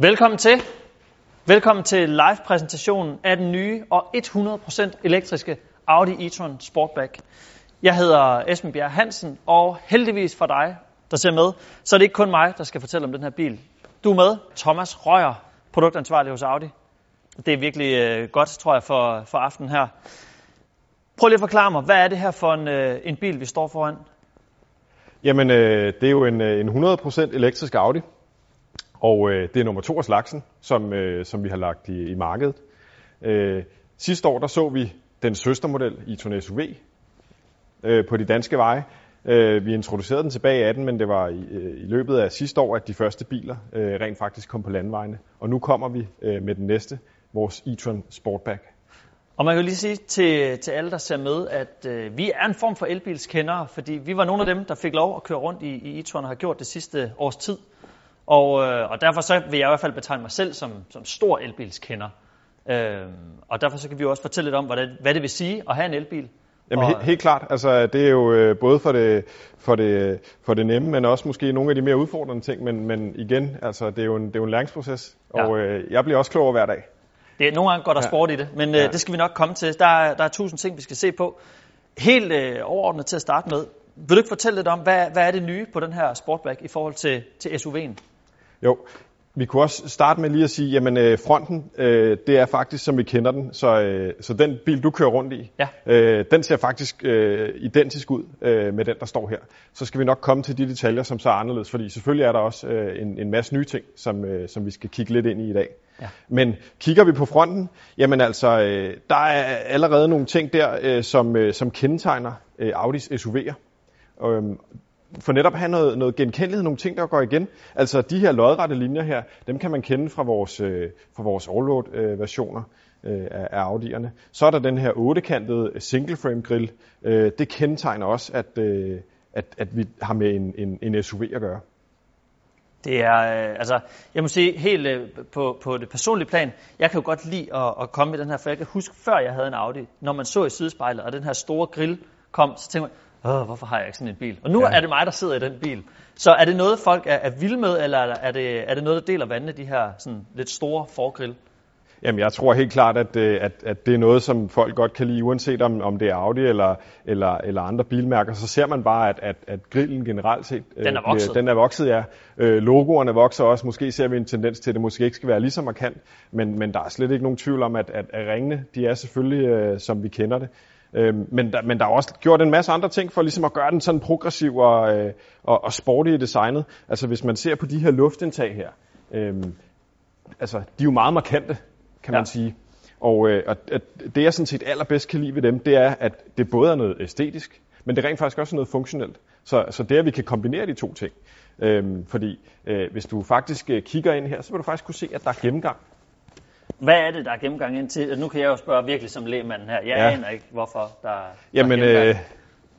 Velkommen til. Velkommen til live-præsentationen af den nye og 100% elektriske Audi e-tron Sportback. Jeg hedder Esben Bjerg Hansen, og heldigvis for dig, der ser med, så er det ikke kun mig, der skal fortælle om den her bil. Du er med, Thomas Røger, produktansvarlig hos Audi. Det er virkelig øh, godt, tror jeg, for, for aftenen her. Prøv lige at forklare mig, hvad er det her for en, øh, en bil, vi står foran? Jamen, øh, det er jo en, øh, en 100% elektrisk Audi, og øh, det er nummer to af slagsen, som, øh, som vi har lagt i, i markedet. Øh, sidste år der så vi den søstermodel i Tunes UV øh, på de danske veje. Øh, vi introducerede den tilbage i 18, men det var i, øh, i løbet af sidste år, at de første biler øh, rent faktisk kom på landvejene. Og nu kommer vi øh, med den næste, vores e-tron Sportback. Og man kan jo lige sige til, til alle, der ser med, at øh, vi er en form for elbilskendere, fordi vi var nogle af dem, der fik lov at køre rundt i, i e-tron og har gjort det sidste års tid. Og, øh, og derfor så vil jeg i hvert fald betegne mig selv som, som stor elbilskender. Øh, og derfor så kan vi jo også fortælle lidt om, hvad det, hvad det vil sige at have en elbil. Jamen helt, helt klart, altså det er jo øh, både for det, for, det, for det nemme, men også måske nogle af de mere udfordrende ting, men, men igen, altså det er jo en, det er jo en læringsproces, og Ja. øh, jeg bliver også klogere hver dag. Det er nogle gange går der Ja. sport i det, men øh, Ja. det skal vi nok komme til. Der, er- der er tusind ting, vi skal se på. Helt øh, overordnet til at starte med. Vil du ikke fortælle lidt om, hvad, hvad er det nye på den her Sportback i forhold til, til SUV'en? Jo, vi kunne også starte med lige at sige, jamen øh, fronten, øh, det er faktisk som vi kender den, så, øh, så den bil du kører rundt i, Ja. øh, den ser faktisk øh, identisk ud øh, med den der står her. Så skal vi nok komme til de detaljer, som så er anderledes, fordi selvfølgelig er der også øh, en, en masse nye ting, som, øh, som vi skal kigge lidt ind i i dag. Ja. Men kigger vi på fronten, jamen altså, øh, der er allerede nogle ting der, øh, som, øh, som kendetegner øh, Audis SUV'er. Øhm, for netop at have noget, noget genkendelighed, nogle ting, der går igen. Altså de her lodrette linjer her, dem kan man kende fra vores, øh, fra vores overload-versioner øh, øh, af, af Audi'erne. Så er der den her ottekantede single frame grill. Øh, det kendetegner også, at, øh, at, at vi har med en, en, en SUV at gøre. Det er, øh, altså, jeg må sige helt øh, på, på det personlige plan, jeg kan jo godt lide at, at komme i den her, for jeg kan huske, før jeg havde en Audi, når man så i sidespejlet, og den her store grill kom, så tænkte man, Åh, hvorfor har jeg ikke sådan en bil? Og nu ja. Er det mig, der sidder i den bil. Så er det noget, folk er, er vilde med, eller er det, er det noget, der deler vandene, de her sådan, lidt store forgrill? Jamen, jeg tror helt klart, at, øh, at, at det er noget, som folk godt kan lide, uanset om, om det er Audi eller, eller, eller andre bilmærker. Så ser man bare, at, at, at grillen generelt set... øh, Den er vokset. Bliver, den er vokset, ja. Øh, logoerne vokser også. Måske ser vi en tendens til, at det måske ikke skal være lige så markant. Men, men der er slet ikke nogen tvivl om, at, at, at ringene, de er selvfølgelig, øh, som vi kender det. Øh, men, der, men der er også gjort en masse andre ting for ligesom at gøre den sådan progressiv og, øh, og, og sporty i designet. Altså hvis man ser på de her luftindtag her, øh, altså de er jo meget markante, kan Ja. man sige. Og, øh, og det jeg sådan set allerbedst kan lide ved dem, det er, at det både er noget æstetisk, men det er rent faktisk også noget funktionelt. Så, så det er, at vi kan kombinere de to ting. Øhm, fordi øh, hvis du faktisk øh, kigger ind her, så vil du faktisk kunne se, at der er gennemgang. Hvad er det, der er gennemgang ind til? Nu kan jeg jo spørge virkelig som lægmanden her. Jeg Ja. aner ikke, hvorfor der, der Jamen, er gennemgang. øh,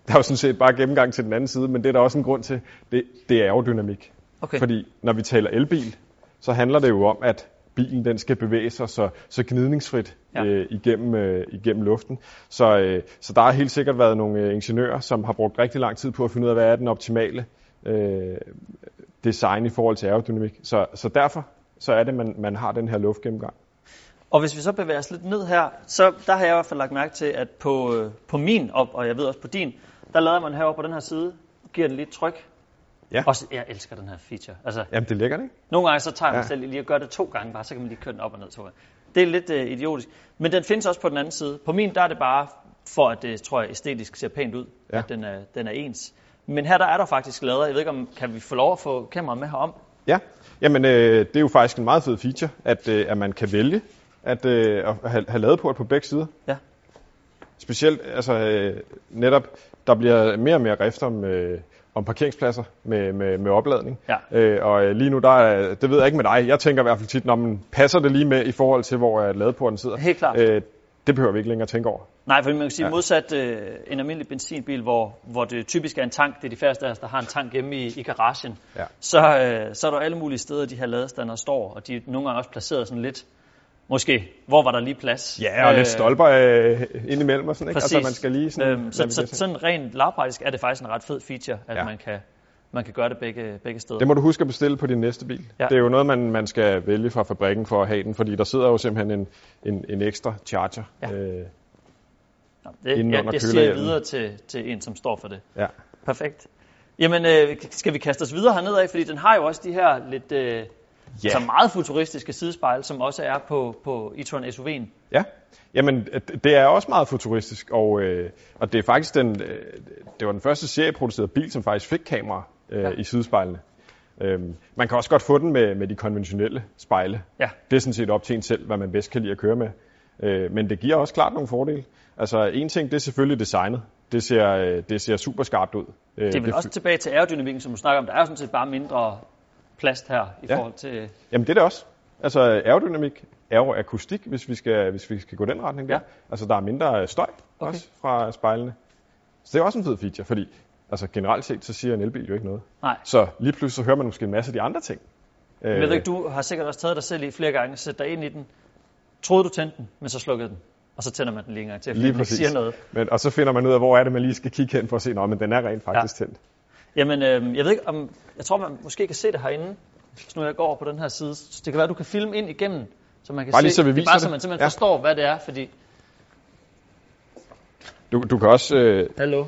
der er jo sådan set bare gennemgang til den anden side, men det er der også en grund til. Det, det er aerodynamik. okay. Fordi når vi taler elbil, så handler det jo om, at bilen den skal bevæge sig så, så gnidningsfrit ja. øh, igennem, øh, igennem luften. Så, øh, så der har helt sikkert været nogle øh, ingeniører, som har brugt rigtig lang tid på at finde ud af, hvad er den optimale øh, design i forhold til aerodynamik. Så, så derfor så er det, man, man har den her luftgennemgang. Og hvis vi så bevæger os lidt ned her, så der har jeg i hvert fald lagt mærke til, at på, øh, på min, og, og jeg ved også på din, der lader man herovre på den her side, giver den lidt tryk. Ja. Også, jeg elsker den her feature. Altså, Jamen, det er lækkert, ikke? nogle gange så tager mig Ja. selv lige og gør det to gange bare, så kan man lige køre den op og ned to gange. Det er lidt øh, idiotisk. Men den findes også på den anden side. På min, der er det bare for, at det, tror jeg, æstetisk ser pænt ud. Ja. at den er, den er ens. Men her der er der faktisk lader. Jeg ved ikke, om kan vi få lov at få kameraet med herom? Ja, jamen øh, det er jo faktisk en meget fed feature, at, øh, at man kan vælge at, øh, at have, have lavet på på begge sider. Ja. Specielt altså, øh, netop, der bliver mere og mere rift om, øh, om parkeringspladser med, med, med opladning. Ja. Øh, og øh, lige nu, der er, det ved jeg ikke med dig, jeg tænker i hvert fald tit, når man passer det lige med i forhold til, hvor øh, ladeporten sidder. Helt klart. Øh, det behøver vi ikke længere tænke over. Nej, for man kan sige ja. Ja. modsat øh, en almindelig benzinbil, hvor, hvor det typisk er en tank, det er de færreste af os, der har en tank hjemme i, i garagen, Ja. så, øh, så er der alle mulige steder, de her ladestander står, og de er nogle gange også placeret sådan lidt, måske, hvor var der lige plads? Ja, og øh, lidt stolper øh, indimellem og sådan, ikke? Præcis. Altså, man skal lige sådan... øhm, så, så sådan rent lavpraktisk er det faktisk en ret fed feature, at ja. Ja. man kan man kan gøre det begge, begge steder. Det må du huske at bestille på din næste bil. Ja. Det er jo noget, man, man skal vælge fra fabrikken for at have den, fordi der sidder jo simpelthen en, en, en ekstra charger. Ja. Øh, Nå, det, inden jeg, under jeg siger kølehjelmen. videre til, til en, som står for det. ja. Perfekt. Jamen, øh, skal vi kaste os videre hernede af, fordi den har jo også de her lidt øh, Ja. altså meget futuristiske sidespejl, som også er på, på e-tron SUV'en. Ja, jamen det- det er også meget futuristisk, og, øh, og det er faktisk den, øh, det var den første serieproducerede bil, som faktisk fik kamera øh, Ja. i sidespejlene. Øhm, man kan også godt få den med, med de konventionelle spejle. Ja. Det er sådan set op til en selv, hvad man bedst kan lide at køre med. Øh, men det giver også klart nogle fordele. Altså en ting, det er selvfølgelig designet. Det ser, øh, det ser super skarpt ud. Øh, Det er vel også tilbage til aerodynamikken, som du snakker om. Der er jo sådan set bare mindre plast her i Ja. forhold til... Jamen det er det også. Altså aerodynamik, aeroakustik, hvis vi skal, hvis vi skal gå den retning der. Ja. Altså der er mindre støj Okay. også fra spejlene. Så det er også en fed feature, fordi altså, generelt set, så siger en elbil jo ikke noget. Nej. Så lige pludselig så hører man måske en masse af de andre ting. Øh, Men jeg ved ikke, du har sikkert også taget dig selv i flere gange, sætte dig ind i den. Troede du tændte den, men så slukkede den. Og så tænder man den lige en gang til, fordi Lige den siger noget. Men, og så finder man ud af, hvor er det, man lige skal kigge hen for at se, at men den er rent faktisk ja. tændt. Jamen, øh, jeg ved ikke om... Jeg tror, man måske kan se det herinde, hvis nu jeg går over på den her side. Så det kan være, du kan filme ind igennem, så man kan Bare se... lige så vi det er bare, så man simpelthen Ja. forstår, hvad det er, fordi... Du, du kan også øh, Hallo?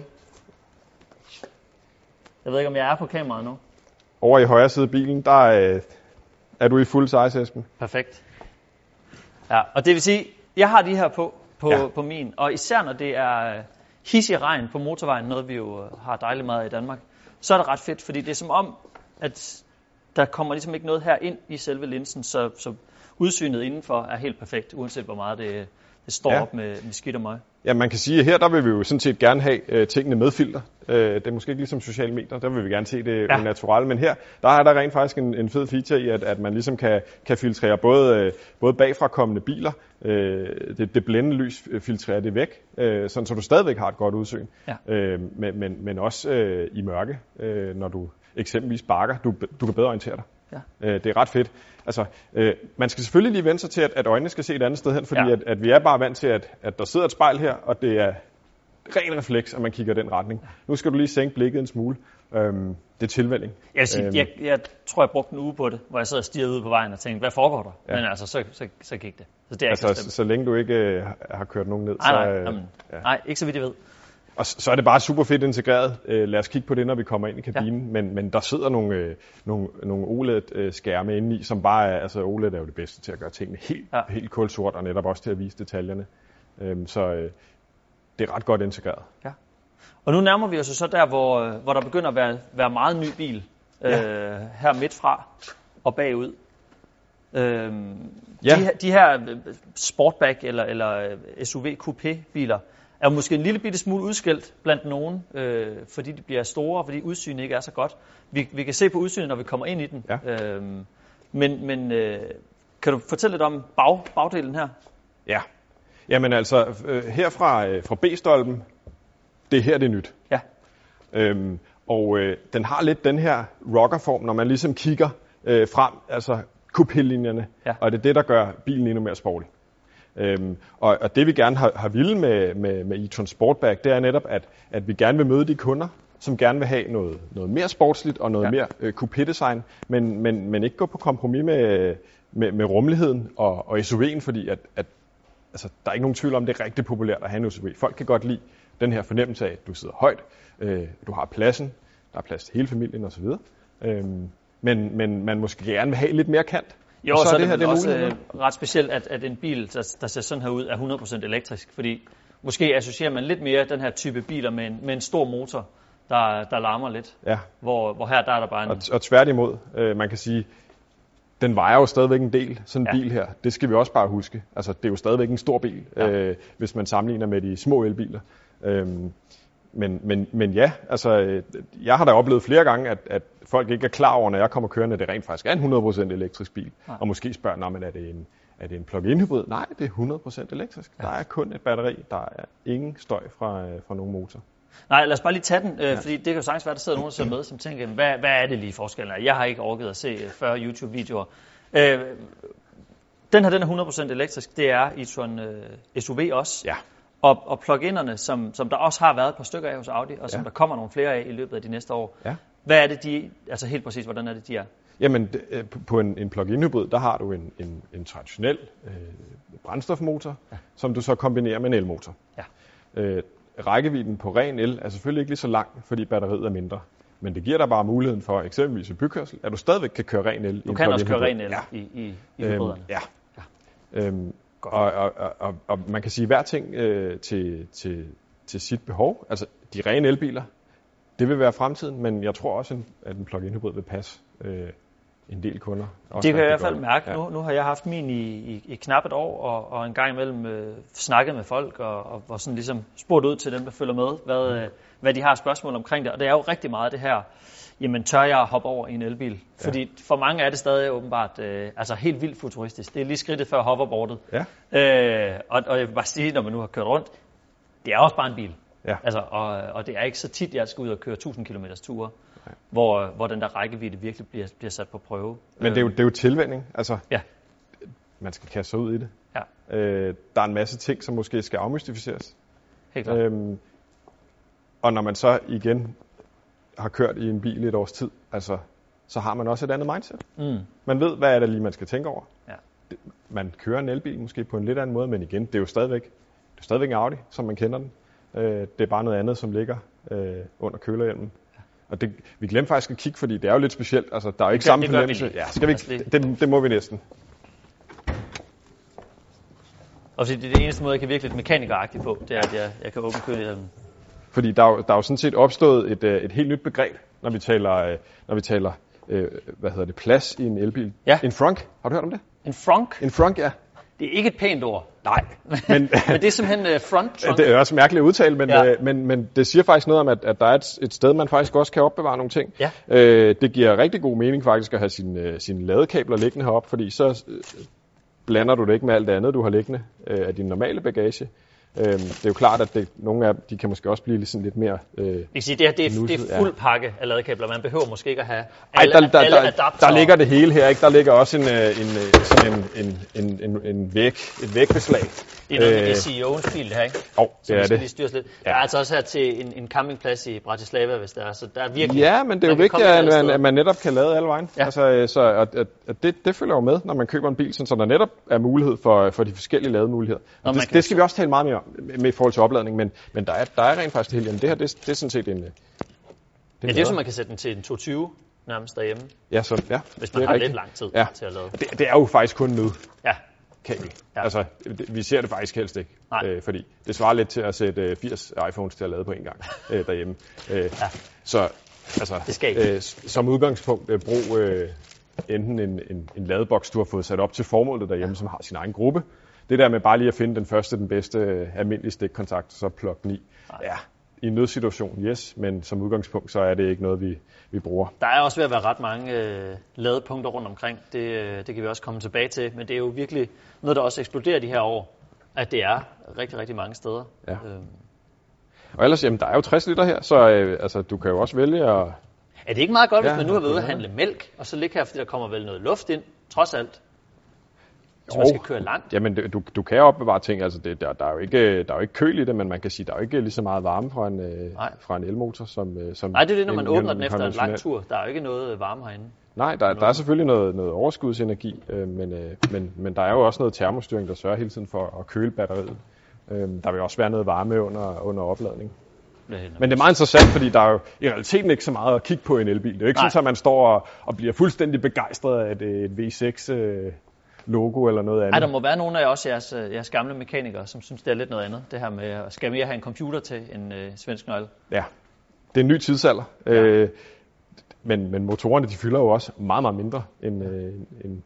Jeg ved ikke, om jeg er på kameraet nu. over i højre side af bilen, der øh, er du i fuld size, Esben. Perfekt. Ja, og det vil sige, jeg har de her på, på, ja. På min, og især når det er øh, hissig regn på motorvejen, noget vi jo øh, har dejligt meget i Danmark, så er det ret fedt, fordi det er som om, at der kommer ligesom ikke noget her ind i selve linsen, så, så udsynet indenfor er helt perfekt, uanset hvor meget det, det står ja. Op med, med skidt og møg. Ja, man kan sige, at her der vil vi jo sådan set gerne have øh, tingene med filter. Øh, det er måske ikke ligesom sociale medier, der vil vi gerne se det Ja. naturelle, men her der er der rent faktisk en, en fed feature i, at, at man ligesom kan, kan filtrere både, øh, både bagfra kommende biler, øh, det, det blændende lys øh, filtrerer det væk, øh, sådan, så du stadigvæk har et godt udsyn, Ja. øh, men, men, men også øh, i mørke, øh, når du eksempelvis bakker, du, du kan bedre orientere dig. Ja. Øh, det er ret fedt. Altså, øh, man skal selvfølgelig lige vende sig til, at, at øjnene skal se et andet sted hen, fordi Ja. at, at vi er bare vant til, at, at der sidder et spejl her, og det er ren refleks, at man kigger i den retning. Nu skal du lige sænke blikket en smule. Øhm, det er tilvælling. Jeg, sige, Øhm. jeg, jeg tror, jeg brugte en uge på det, hvor jeg sad og stirrede ud på vejen og tænkte, hvad foregår der? Ja. Men altså, så, så, så gik det. Så det er Altså, så så, længe du ikke øh, har kørt nogen ned. Nej, nej, så, øh, jamen, ja. nej, ikke så vidt jeg ved. Og så, er det bare super fedt integreret. Øh, lad os kigge på det, når vi kommer ind i kabinen. Ja. Men, men der sidder nogle, øh, nogle, nogle OLED-skærme inde i, som bare er, altså OLED er jo det bedste til at gøre tingene helt, Ja. ja. helt kulsort, og netop også til at vise detaljerne. Øhm, så øh, det er ret godt integreret. Og nu nærmer vi os så der, hvor, øh, hvor der begynder at være, være meget ny bil. Øh, her midt fra og bagud. Øh, Ja. de, her- de her øh, Sportback eller, eller øh, SUV Coupé biler er måske en lille bitte smule udskilt blandt nogen, øh, fordi de bliver store, fordi udsynet ikke er så godt. Vi, vi kan se på udsynet, når vi kommer ind i den. Ja. Øh, men men øh, kan du fortælle lidt om bag, bagdelen her? Ja. Jamen altså, øh, her fra, øh, fra B-stolpen, det er her, det er nyt. Ja. Øhm, og øh, den har lidt den her rockerform, når man ligesom kigger øh, frem, altså coupé-linjerne, Ja. og det er det, der gør bilen endnu mere sporty. Øhm, og, og det vi gerne har, har ville med, med, med e-tron Sportback, det er netop, at, at vi gerne vil møde de kunder, som gerne vil have noget, noget mere sportsligt og noget ja. mere øh, coupé-design, men, men, men ikke gå på kompromis med, med, med rummeligheden og, og SUV'en, fordi at, at altså, der er ikke nogen tvivl om, det er rigtig populært at have en SUV. Folk kan godt lide den her fornemmelse af, at du sidder højt, øh, du har pladsen, der er plads til hele familien osv. Øhm, men, men man måske gerne vil have lidt mere kant. Jo, Og så, så er det, her det også øh, ret specielt, at, at en bil, der, der ser sådan her ud, er 100% elektrisk. Fordi måske associerer man lidt mere den her type biler med en, med en stor motor, der, der larmer lidt. Ja, Hvor, hvor her der er der bare en... og, og tværtimod, øh, man kan sige, den vejer jo stadigvæk en del, sådan en Ja. bil her. Det skal vi også bare huske. Altså, det er jo stadigvæk en stor bil, Ja. øh, hvis man sammenligner med de små elbiler. Øhm, men, men, men ja, altså, øh, jeg har da oplevet flere gange, at, at folk ikke er klar over, når jeg kommer kørende, at det rent faktisk er en 100% elektrisk bil. Nej. Og måske spørger, "Nå, men er det en, er det en plug-in hybrid? Nej, det er 100% elektrisk. Ja. Der er kun et batteri. Der er ingen støj fra, øh, fra nogen motor. Nej, lad os bare lige tage den, øh, ja. fordi det kan jo sagtens være, at der sidder nogen, der ser med, som tænker, hvad, hvad er det lige forskellen? er? Jeg har ikke orket at se øh, 40 YouTube-videoer. Øh, den her, den er 100% elektrisk. Det er e-tron øh, SUV også. Ja. Og, og plug-inerne, som, som der også har været et par stykker af hos Audi, og som Ja. der kommer nogle flere af i løbet af de næste år, Ja. Hvad er det, de, altså helt præcis, hvordan er det, de er? Jamen, øh, på- en, en plug-in hybrid, der har du en, en, en traditionel øh, brændstofmotor, ja. som du så kombinerer med en elmotor. Ja. Øh, rækkevidden på ren el er selvfølgelig ikke lige så lang, fordi batteriet er mindre. Men det giver dig bare muligheden for, eksempelvis i bykørsel, at du stadigvæk kan køre ren el. i Du en kan også køre ren el Ja. i, i, i Øhm, hybriderne. ja. Øhm, og, og, og, og, og man kan sige hver ting øh, til, til, til sit behov. Altså, de rene elbiler, det vil være fremtiden, men jeg tror også, at en plug-in hybrid vil passe øh, en del kunder. Også Det kan jeg i hvert fald godt. mærke. Ja. Nu, nu har jeg haft min i, i, i knap et år, og, og en gang imellem øh, snakket med folk, og, og, og sådan ligesom spurgt ud til dem, der følger med, hvad, øh, hvad de har spørgsmål omkring det. Og det er jo rigtig meget det her, jamen tør jeg hoppe over i en elbil? Fordi for mange er det stadig åbenbart øh, altså helt vildt futuristisk. Det er lige skridtet før hoverboardet. Ja. Øh, og, og jeg vil bare sige, når man nu har kørt rundt, det er også bare en bil. Ja. Altså, og, og det er ikke så tit, jeg skal ud og køre 1000 km ture, hvor, hvor den der rækkevidde virkelig bliver, bliver sat på prøve. Men det er, jo, det er jo tilvænning. Altså, Ja. man skal kaste sig ud i det. Ja, Øh, der er en masse ting, som måske skal afmystificeres. helt klart. Øhm, og når man så igen har kørt i en bil i et års tid, altså, så har man også et andet mindset. Mm. Man ved, hvad er det lige, man skal tænke over. Ja. Man kører en elbil måske på en lidt anden måde, men igen, det er jo stadigvæk, det er stadigvæk en Audi, som man kender den. Øh, det er bare noget andet, som ligger øh, under kølerhjelmen. Og det, vi glemte faktisk at kigge, fordi det er jo lidt specielt. Altså, der er jo ikke gør- samme fornemmelse. Ja, skal vi ikke, det, det må vi næsten. Og det er det eneste måde, jeg kan virke lidt mekanikeragtigt på, det er, at jeg, jeg kan åbne kølehjelmen. Fordi der er, jo, der er jo sådan set opstået et, øh, et helt nyt begreb, når vi taler, øh, når vi taler øh, hvad hedder det, plads i en elbil. Ja. En frunk. Har du hørt om det? En frunk, En frunk, ja. det er ikke et pænt ord. Nej. Men, Men, det er simpelthen front trunk. det er også mærkeligt at udtale, men, Ja. men, men det siger faktisk noget om, at, at der er et, et sted, man faktisk også kan opbevare nogle ting. Ja. Øh, det giver rigtig god mening faktisk at have sine, sine ladekabler liggende heroppe, fordi så blander du det ikke med alt det andet, du har liggende øh, af din normale bagage. Øh, det er jo klart, at det, nogle af dem, de kan måske også blive sådan lidt mere... Øh, Jeg kan sige, det, her, det, er, det Nusset, er ja. fuld pakke af ladekabler. Man behøver måske ikke at have Ej, alle, der, der, alle der, adaptere. der ligger det hele her, ikke? Der ligger også en, øh, en, øh, sådan en, en, en, en, en væg, et vægbeslag. Det er noget med Øh, det CEO'ens bil, det her, ikke? Jo, Så det vi er det. lige styres lidt. Ja. Der er altså også her til en, en campingplads i Bratislava, hvis der er. Så der er virkelig... Ja, men det er jo vigtigt, at man, at man netop kan lade alle vejen. Ja. Altså, øh, så at, at, at det, det følger jo med, når man køber en bil, sådan, så der netop er mulighed for, for de forskellige lademuligheder. Og det, det skal vi også tale meget mere med i forhold til opladning, men, men der, er, der er rent faktisk. Jamen, det her, det, det er sådan set en... øh, Det Ja, det er så, man kan sætte den til en 220 nærmest derhjemme, Ja, så, ja, hvis det man er har rigtigt. lidt lang tid Ja. til at lade. Det, det er jo faktisk kun nød. Ja, kabel. Ja. Altså, det, vi ser det faktisk helst ikke. Nej. Øh, fordi det svarer lidt til at sætte øh, 80 iPhones til at lade på en gang øh, derhjemme. Øh, Ja. Så altså, Det skal ikke. øh, som udgangspunkt øh, brug øh, enten en, en, en ladeboks, du har fået sat op til formålet derhjemme, ja. som har sin egen gruppe. Det der med bare lige at finde den første, den bedste øh, almindelige stikkontakt, så plug den i. Ja, i en nødsituation, yes, men som udgangspunkt, så er det ikke noget, vi, vi bruger. Der er også ved at være ret mange øh, ladepunkter rundt omkring. Det, øh, det kan vi også komme tilbage til. Men det er jo virkelig noget, der også eksploderer de her år, at det er rigtig, rigtig mange steder. Ja. Øhm, Og ellers, jamen, der er jo 60 liter her, så øh, altså, du kan jo også vælge at... er det ikke meget godt, hvis Ja, man nu har været ude at handle mælk, og så ligger her, fordi der kommer vel noget luft ind, trods alt, hvis man skal køre langt? Jamen, du, du kan opbevare ting, altså det, der, der, er jo ikke, der er jo ikke køl i det, men man kan sige, der er jo ikke lige så meget varme fra en, øh, Nej. fra en elmotor, som, øh, som Nej, det er det, når man en- åbner den efter en lang tur. Der er jo ikke noget varme herinde. Nej, der, der er selvfølgelig noget, noget overskudsenergi, øh, men, øh, men, men der er jo også noget termostyring, der sørger hele tiden for at køle batteriet. Øh, der vil også være noget varme under, under opladning. Men det er meget interessant, fordi der er jo i realiteten ikke så meget at kigge på en elbil. Det er jo ikke Nej. sådan, at man står og, og bliver fuldstændig begejstret af et, et V6 øh, logo eller noget andet. Ej, der må være nogle af også jeres, øh, jeres gamle mekanikere, som synes, det er lidt noget andet. Det her med, at skal mere have en computer til en øh, svensk nøgle. Ja, det er en ny tidsalder. Ja. Øh, men, men motorerne, de fylder jo også meget, meget mindre, end, øh, end,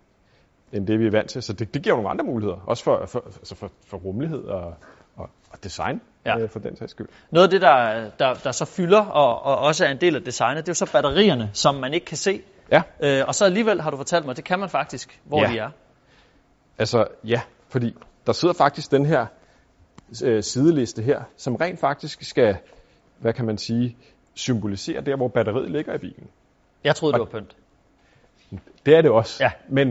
end det, vi er vant til. Så det, det giver nogle andre muligheder. Også for, for, altså for, for rummelighed og, og, og design, ja. øh, for den sags skyld. Noget af det, der, der, der så fylder, og, og også er en del af designet, det er jo så batterierne, som man ikke kan se. Ja, Øh, og så alligevel har du fortalt mig, det kan man faktisk, hvor Ja. de er. Altså ja, fordi der sidder faktisk den her øh, sideliste her, som rent faktisk skal, hvad kan man sige, symbolisere der, hvor batteriet ligger i bilen. Jeg troede, det var pynt. Det er det også. Ja. Men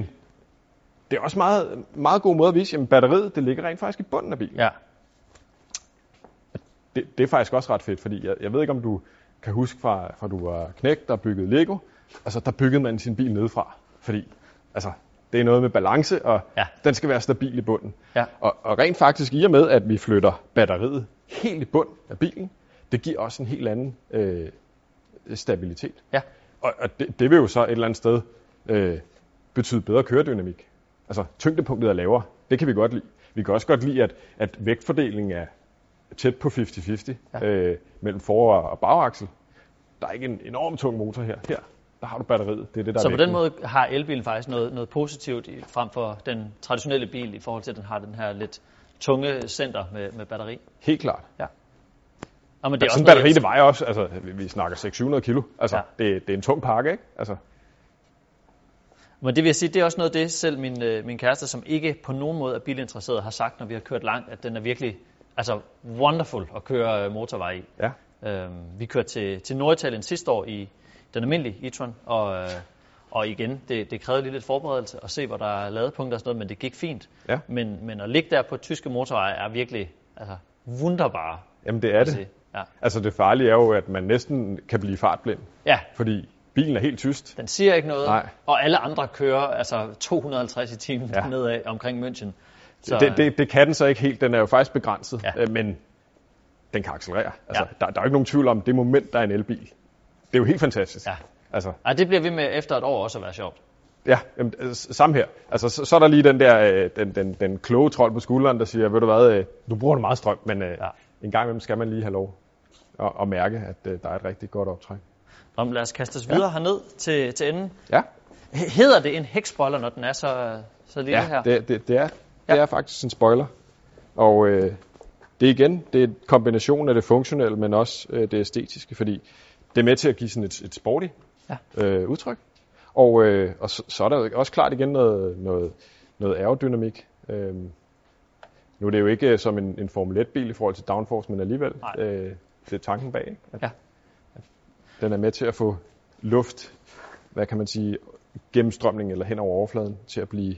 det er også meget, meget god måde at vise, at batteriet det ligger rent faktisk i bunden af bilen. Ja. Det, det er faktisk også ret fedt, fordi jeg, jeg ved ikke, om du kan huske fra, fra du var knægt og byggede Lego, altså der byggede man sin bil nedefra, fordi altså, det er noget med balance, og Ja. den skal være stabil i bunden. Ja. Og, og rent faktisk i og med, at vi flytter batteriet helt i bund af bilen, det giver også en helt anden øh, stabilitet. Ja. Og, og det, det vil jo så et eller andet sted øh, betyde bedre køredynamik. Altså tyngdepunktet er lavere. Det kan vi godt lide. Vi kan også godt lide, at, at vægtfordelingen er tæt på 50-50 Ja. øh, mellem for- og bagaksel. Der er ikke en enorm tung motor her. Her, der har du batteriet. Det er det, der Så er på den måde har elbilen faktisk noget, noget positivt i, frem for den traditionelle bil, i forhold til at den har den her lidt tunge center med, med batteri. Helt klart. Og men det er Sådan også en batteri, det vejer også, altså vi- snakker 600 kilo. Altså, Ja. ja. det, det er en tung pakke, ikke? Altså, Men det vil jeg sige, det er også noget af det, selv min, øh, min kæreste, som ikke på nogen måde er bilinteresseret, har sagt, når vi har kørt langt, at den er virkelig altså, wonderful at køre øh, motorvej i. ja. Øhm, vi kørte til, til Norditalien sidste år i den almindelige e-tron, og, øh, og igen, det, det krævede lige lidt forberedelse at se, hvor der er ladepunkter og sådan noget, men det gik fint. Ja. Men, men at ligge der på tyske motorveje er virkelig altså, wunderbar. Jamen det er det. Ja. Altså det farlige er jo, at man næsten kan blive fartblind, ja, fordi bilen er helt tyst. den siger ikke noget, Nej. og alle andre kører altså 250 i timen ja. Nedad omkring München. Så, Det, det, det kan den så ikke helt. Den er jo faktisk begrænset, Ja. ja. men den kan accelerere. Altså, Ja. der, der er jo ikke nogen tvivl om, det moment, der er en elbil. Det er jo helt fantastisk. Ja. Altså, Ej, det bliver vi med efter et år også at være sjovt. ja, jamen, øh, samme her. Altså, så, så er der lige den der, øh, den, den, den kloge trold på skulderen, der siger, ved du hvad, øh, du bruger meget strøm, men øh, Ja. ja. en gang imellem skal man lige have lov at, at mærke, at øh, der er et rigtig godt optræk. Nå, lad os kaste os videre ja. herned til, til enden. Ja, Hedder det en hækspoiler, når den er så, så lille her? ja det, det, det, er, det Ja. er faktisk en spoiler. Og øh, det er igen, det er en kombination af det funktionelle, men også øh, det æstetiske, fordi det er med til at give sådan et, et sporty Ja. øh, udtryk. Og, øh, og så, så er der også klart igen noget, noget, noget aerodynamik. Øhm, nu er det jo ikke øh, som en, en Formel 1-bil i forhold til downforce, men alligevel Nej. øh, det er tanken bag. Ikke? At, Ja. at den er med til at få luft, hvad kan man sige, gennemstrømning eller hen over overfladen til at blive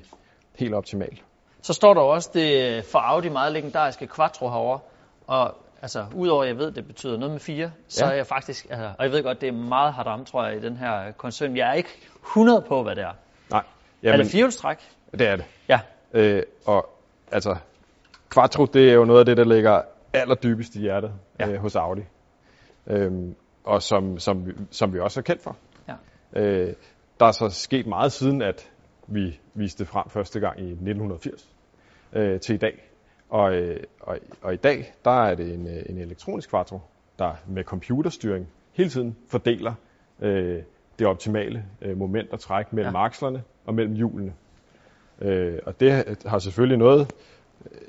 helt optimal. Så står der også det for Audi meget legendariske Quattro herovre. Og altså, udover at jeg ved, det betyder noget med fire, så Ja. er jeg faktisk, altså, og jeg ved godt, det er meget haram, tror jeg, i den her koncern. Jeg er ikke 100 på, hvad det er. Nej, er det firehjulstræk? det er det. Ja. Øh, og altså, Quattro, det er jo noget af det, der ligger allerdybest i hjertet Ja. øh, hos Audi. Øhm, og som, som, vi- som vi også er kendt for. Ja. Øh, der er så sket meget siden, at vi viste det frem første gang i 1980 øh, til i dag. Og, øh, og, og i dag, der er det en, øh, en elektronisk Quattro, der med computerstyring hele tiden fordeler øh, det optimale øh, moment og træk mellem ja. akslerne og mellem hjulene. Øh, og det har selvfølgelig noget,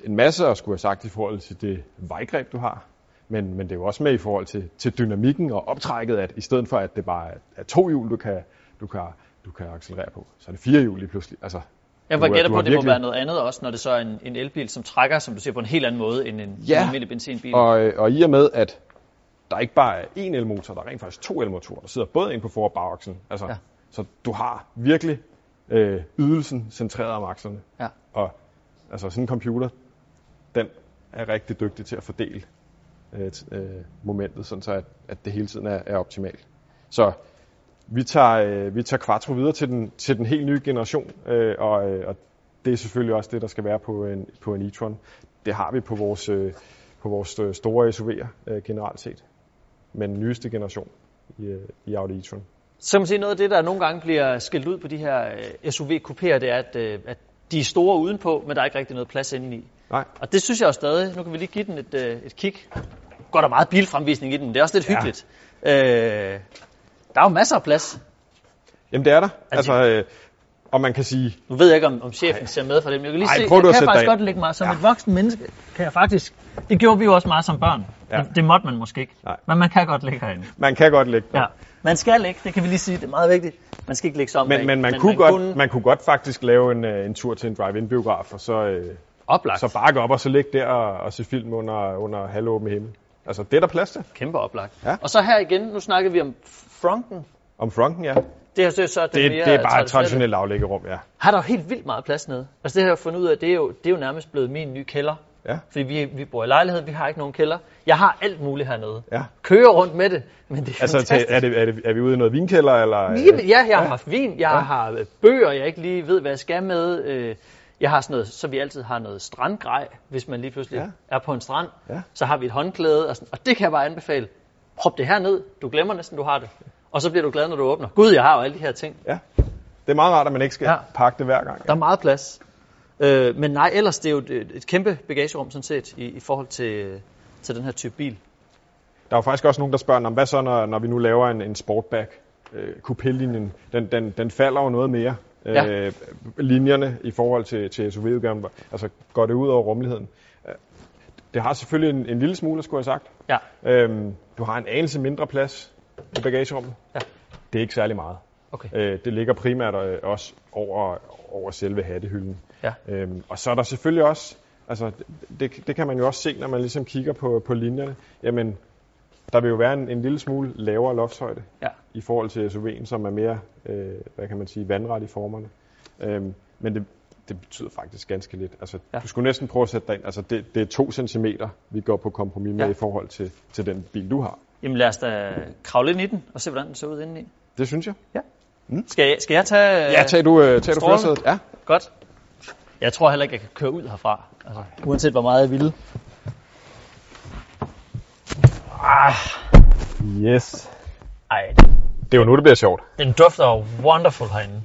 en masse at skulle have sagt i forhold til det vejgreb, du har. Men, men det er jo også med i forhold til, til dynamikken og optrækket, at i stedet for, at det bare er, er to hjul, du kan, du, kan, du kan accelerere på, så er det fire hjul lige pludselig. Altså, Jeg var er- gætter på, at det må virkelig- være noget andet også, når det så er en, en elbil, som trækker, som du siger, på en helt anden måde end en, Ja. en almindelig benzinbil. og, øh, og i og med, at der ikke bare er én elmotor, der er rent faktisk to elmotorer, der sidder både ind på for- og bagakslen. Altså, Ja. Så du har virkelig øh, ydelsen centreret om akslerne. Ja. Og altså sådan en computer, den er rigtig dygtig til at fordele øh, øh, momentet, sådan så at, at det hele tiden er, er optimalt. Så vi tager, øh, vi tager Quattro videre til den, til den helt nye generation, øh, og, øh, og det er selvfølgelig også det, der skal være på en, på en e-tron. Det har vi på vores, øh, på vores øh, store SUV'er øh, generelt set, men den nyeste generation i, øh, i Audi e-tron. Så kan man sige, noget af det, der nogle gange bliver skilt ud på de her øh, SUV-kupéer, det er, at, øh, at de er store udenpå, men der er ikke rigtig noget plads indeni. Nej, Og det synes jeg jo stadig, nu kan vi lige give den et, et kig. Går der meget bilfremvisning i den, det er også lidt Ja. hyggeligt. Øh, der er jo masser af plads. jamen det er der. Altså- Altså, øh, og man kan sige, Nu ved jeg ikke, om, om chefen ser med for det, men jeg kan lige Ej, se, prøv jeg kan faktisk dig godt lægge mig som Ja. et voksen menneske. Kan jeg faktisk, det gjorde vi jo også meget som børn. Ja. Det, det måtte man måske ikke. Nej. Men man kan godt ligge herinde. man kan godt lægge der. Ja. Man skal ligge, det kan vi lige sige, det er meget vigtigt. Man skal ikke ligge sig om Men, bag. men, man, kunne godt, man kunne godt faktisk lave en, øh, en tur til en drive-in-biograf, og så, øh, Oplagt. så bakke op og så ligge der og, og se film under, under halvåben himmel. Altså, det er der plads til. Kæmpe oplagt. Ja. Og så her igen, nu snakkede vi om fronten. Om fronten, ja. Det her så er så den Det, mere det er bare et traditionelt aflæggerum, ja. Har der jo helt vildt meget plads nede. Altså det har jeg fundet ud af, det er jo, det er jo nærmest blevet min nye kælder. Ja. Fordi vi, vi bor i lejlighed, vi har ikke nogen kælder. Jeg har alt muligt hernede. Ja. Kører rundt med det, men det er Altså, fantastisk. er, det, er, det, er vi ude i noget vinkælder, eller? Jamen, ja, jeg har Ja. haft vin, jeg har øh, bøger, jeg ikke lige ved, hvad jeg skal med. Øh, Jeg har sådan noget, så vi altid har noget strandgrej, hvis man lige pludselig Ja. ja. er på en strand. Ja. Så har vi et håndklæde, og, sådan, og det kan jeg bare anbefale. Prop det her ned, du glemmer næsten, du har det. Og så bliver du glad, når du åbner. Gud, jeg har jo alle de her ting. Ja. Det er meget rart, at man ikke skal ja. Ja. pakke det hver gang. Der er meget plads. Øh, men nej, ellers det er jo et, et kæmpe bagagerum sådan set i, i forhold til, til den her type bil. Der er jo faktisk også nogen, der spørger, "Nå, hvad så, når, når vi nu laver en, en sportback? Øh, Coupé-linjen, den, den, den falder jo noget mere. Ja. Øh, linjerne i forhold til, til SUV-udgaven, altså går det ud over rummeligheden? Det har selvfølgelig en, en lille smule, skulle jeg have sagt. Ja, Øhm, du har en anelse mindre plads i bagagerummet. Ja. Det er ikke særlig meget. okay. Øh, det ligger primært øh, også over, over selve hattehylden. Ja. Øhm, og så er der selvfølgelig også, altså det, det kan man jo også se, når man ligesom kigger på, på linjerne, jamen der vil jo være en, en lille smule lavere loftshøjde Ja. i forhold til SUV'en, som er mere, øh, hvad kan man sige, vandret i formerne. Øhm, men det, det betyder faktisk ganske lidt. Altså, ja. Ja. Du skulle næsten prøve at sætte dig ind. Altså, det, det er to centimeter, vi går på kompromis med Ja. i forhold til, til den bil, du har. Jamen lad os da kravle ind i den og se, hvordan den ser ud indeni. Det synes jeg. Skal jeg, skal jeg tage... Ja, tag du, øh, tag du førersædet. Ja. Godt. Jeg tror heller ikke, jeg kan køre ud herfra. Altså, uanset hvor meget jeg vil. Yes. Ej, Det er jo nu, det bliver sjovt. den dufter wonderful herinde.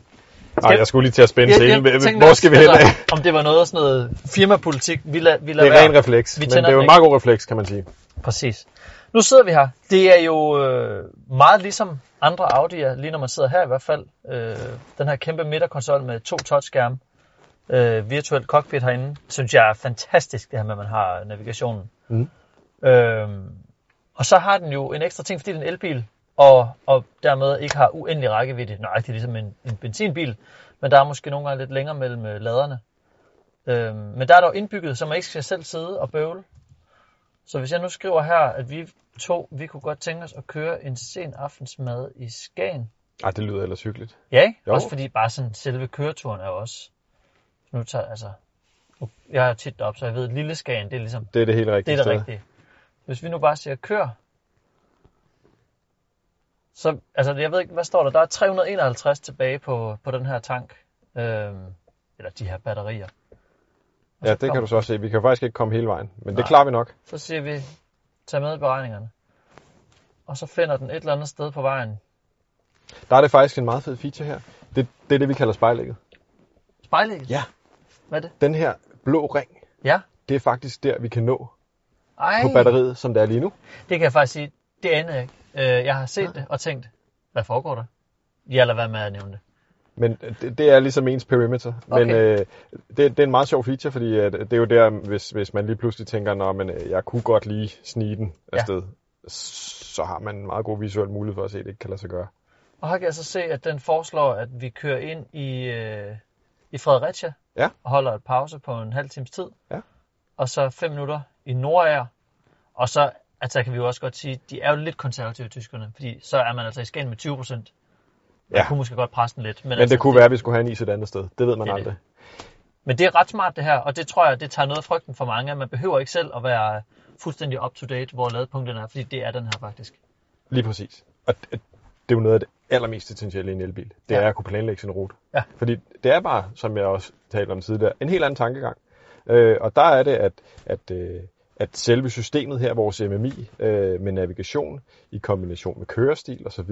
Ej, jeg skulle lige til at spænde tænkte Hvor skal vi hen af? Om det var noget sådan noget firmapolitik, vi lader, vi lader Det er være. ren refleks, Vi men det er jo en meget god refleks, kan man sige. Præcis. Nu sidder vi her. Det er jo øh, meget ligesom andre Audi'er, lige når man sidder her i hvert fald. Øh, den her kæmpe midterkonsol med to touchskærme. Øh, virtuelt cockpit herinde. Synes jeg er fantastisk, det her med, at man har navigationen. Mhm. Øh, og så har den jo en ekstra ting, fordi det er en elbil, og, og dermed ikke har uendelig rækkevidde. Nøjagtigt ligesom en, en benzinbil, men der er måske nogle gange lidt længere mellem øh, laderne. Øh, men der er dog indbygget, så man ikke skal selv sidde og bøvle. Så hvis jeg nu skriver her, at vi to, vi kunne godt tænke os at køre en sen aftensmad i Skagen. Ej, det lyder ellers hyggeligt. Ja, ikke? Jo. Også fordi bare sådan selve køreturen er også... Nu tager, altså... Jeg er tit deroppe, så jeg ved, at lille Skagen, det er ligesom... Det er det helt Det rigtige er det rigtige. Hvis vi nu bare siger kør, så, altså jeg ved ikke, hvad står der? Der er 351 tilbage på, på den her tank. Øhm, eller de her batterier. Og Ja, det kan du så også se. Vi kan faktisk ikke komme hele vejen, men det Nej. klarer vi nok. Så siger vi, tag med i beregningerne. Og så finder den et eller andet sted på vejen. Der er det faktisk en meget fed feature her. Det, det er det, vi kalder spejlægget. Spejlægget? Ja. Hvad er det? Den her blå ring, Ja. det er faktisk der, vi kan nå Ej, på batteriet, som det er lige nu. det kan jeg faktisk sige, det anede jeg ikke. Øh, jeg har set det og tænkt, hvad foregår der? Jeg lader være med at nævne det. Men det, det er ligesom ens perimeter. Men Okay. øh, det, det er en meget sjov feature, fordi at det er jo der, hvis, hvis man lige pludselig tænker, Nå, men øh, jeg kunne godt lige snige den Ja. afsted, så har man en meget god visuel mulighed for at se, at det ikke kan lade sig gøre. Og her kan jeg så se, at den foreslår, at vi kører ind i, øh, i Fredericia Ja. og holder et pause på en halv times tid. Ja. Og så fem minutter i Nordager. Og så altså, kan vi jo også godt sige, de er jo lidt konservative, tyskerne, fordi så er man altså i Skagen med 20 procent. Ja. kunne måske godt presse den lidt. Men, Men altså, det kunne være, at vi skulle have en is et andet sted. Det ved man Det aldrig. Men det er ret smart det her, og det tror jeg, det tager noget af frygten for mange. Man behøver ikke selv at være fuldstændig up to date, hvor ladepunkten er, fordi det er den her faktisk. Lige præcis. Og det, det er jo noget af det allermest essentielle i en elbil. Det Ja. er at kunne planlægge sin rute. Ja. Fordi det er bare, som jeg også talte om tidligere, en helt anden tankegang. Øh, og der er det, at, at, øh, at selve systemet her, vores MMI, øh, med navigation i kombination med kørestil osv.,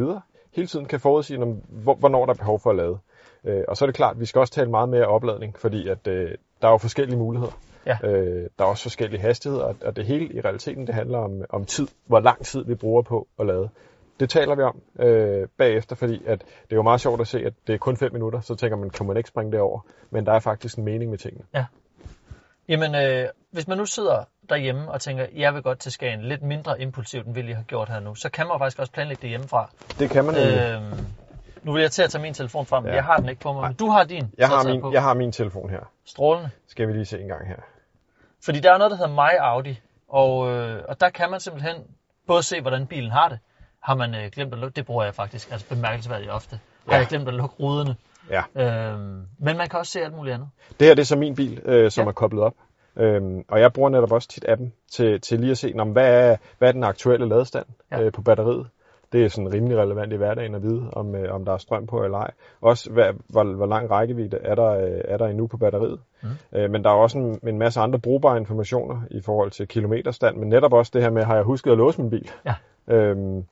hele tiden kan forudsige, om, hvor, hvornår der er behov for at lade. Øh, og så er det klart, at vi skal også tale meget mere opladning, fordi at, øh, der er jo forskellige muligheder. Ja. Øh, der er også forskellige hastigheder, og- det hele i realiteten, det handler om, om tid, hvor lang tid vi bruger på at lade. Det taler vi om øh, bagefter, fordi at det er jo meget sjovt at se, at det er kun 5 minutter, så tænker man, kan man ikke springe det over? Men der er faktisk en mening med tingene. Jamen, øh, hvis man nu sidder derhjemme og tænker, jeg vil godt til Skagen lidt mindre impulsivt, end vi lige har gjort her nu, så kan man faktisk også planlægge det hjemmefra. Det kan man. Øh, nu vil jeg til at tage min telefon frem, Ja. jeg har den ikke på mig. Men du har din. Jeg har, min, på. jeg har min telefon her. Strålende. Skal vi lige se en gang her. Fordi der er noget, der hedder My Audi, og, øh, og der kan man simpelthen både se, hvordan bilen har det. Har man øh, glemt at lukke, det bruger jeg faktisk altså bemærkelsesværdigt ofte. Har Ja. jeg glemt at lukke ruderne. Ja. Øhm, men man kan også se alt muligt andet. Det her det er så min bil, øh, som Ja. er koblet op. Øhm, og jeg bruger netop også tit appen til, til lige at se, om hvad er, hvad er den aktuelle ladestand Ja. ja. øh, på batteriet. Det er sådan rimelig relevant i hverdagen at vide, om, øh, om der er strøm på eller ej. Også hvad, hvor, hvor lang rækkevidde er der, øh, er der endnu på batteriet. Mm. Øh, men der er også en, en masse andre brugbare informationer i forhold til kilometerstand, men netop også det her med, har jeg husket at låse min bil? Ja. Øhm,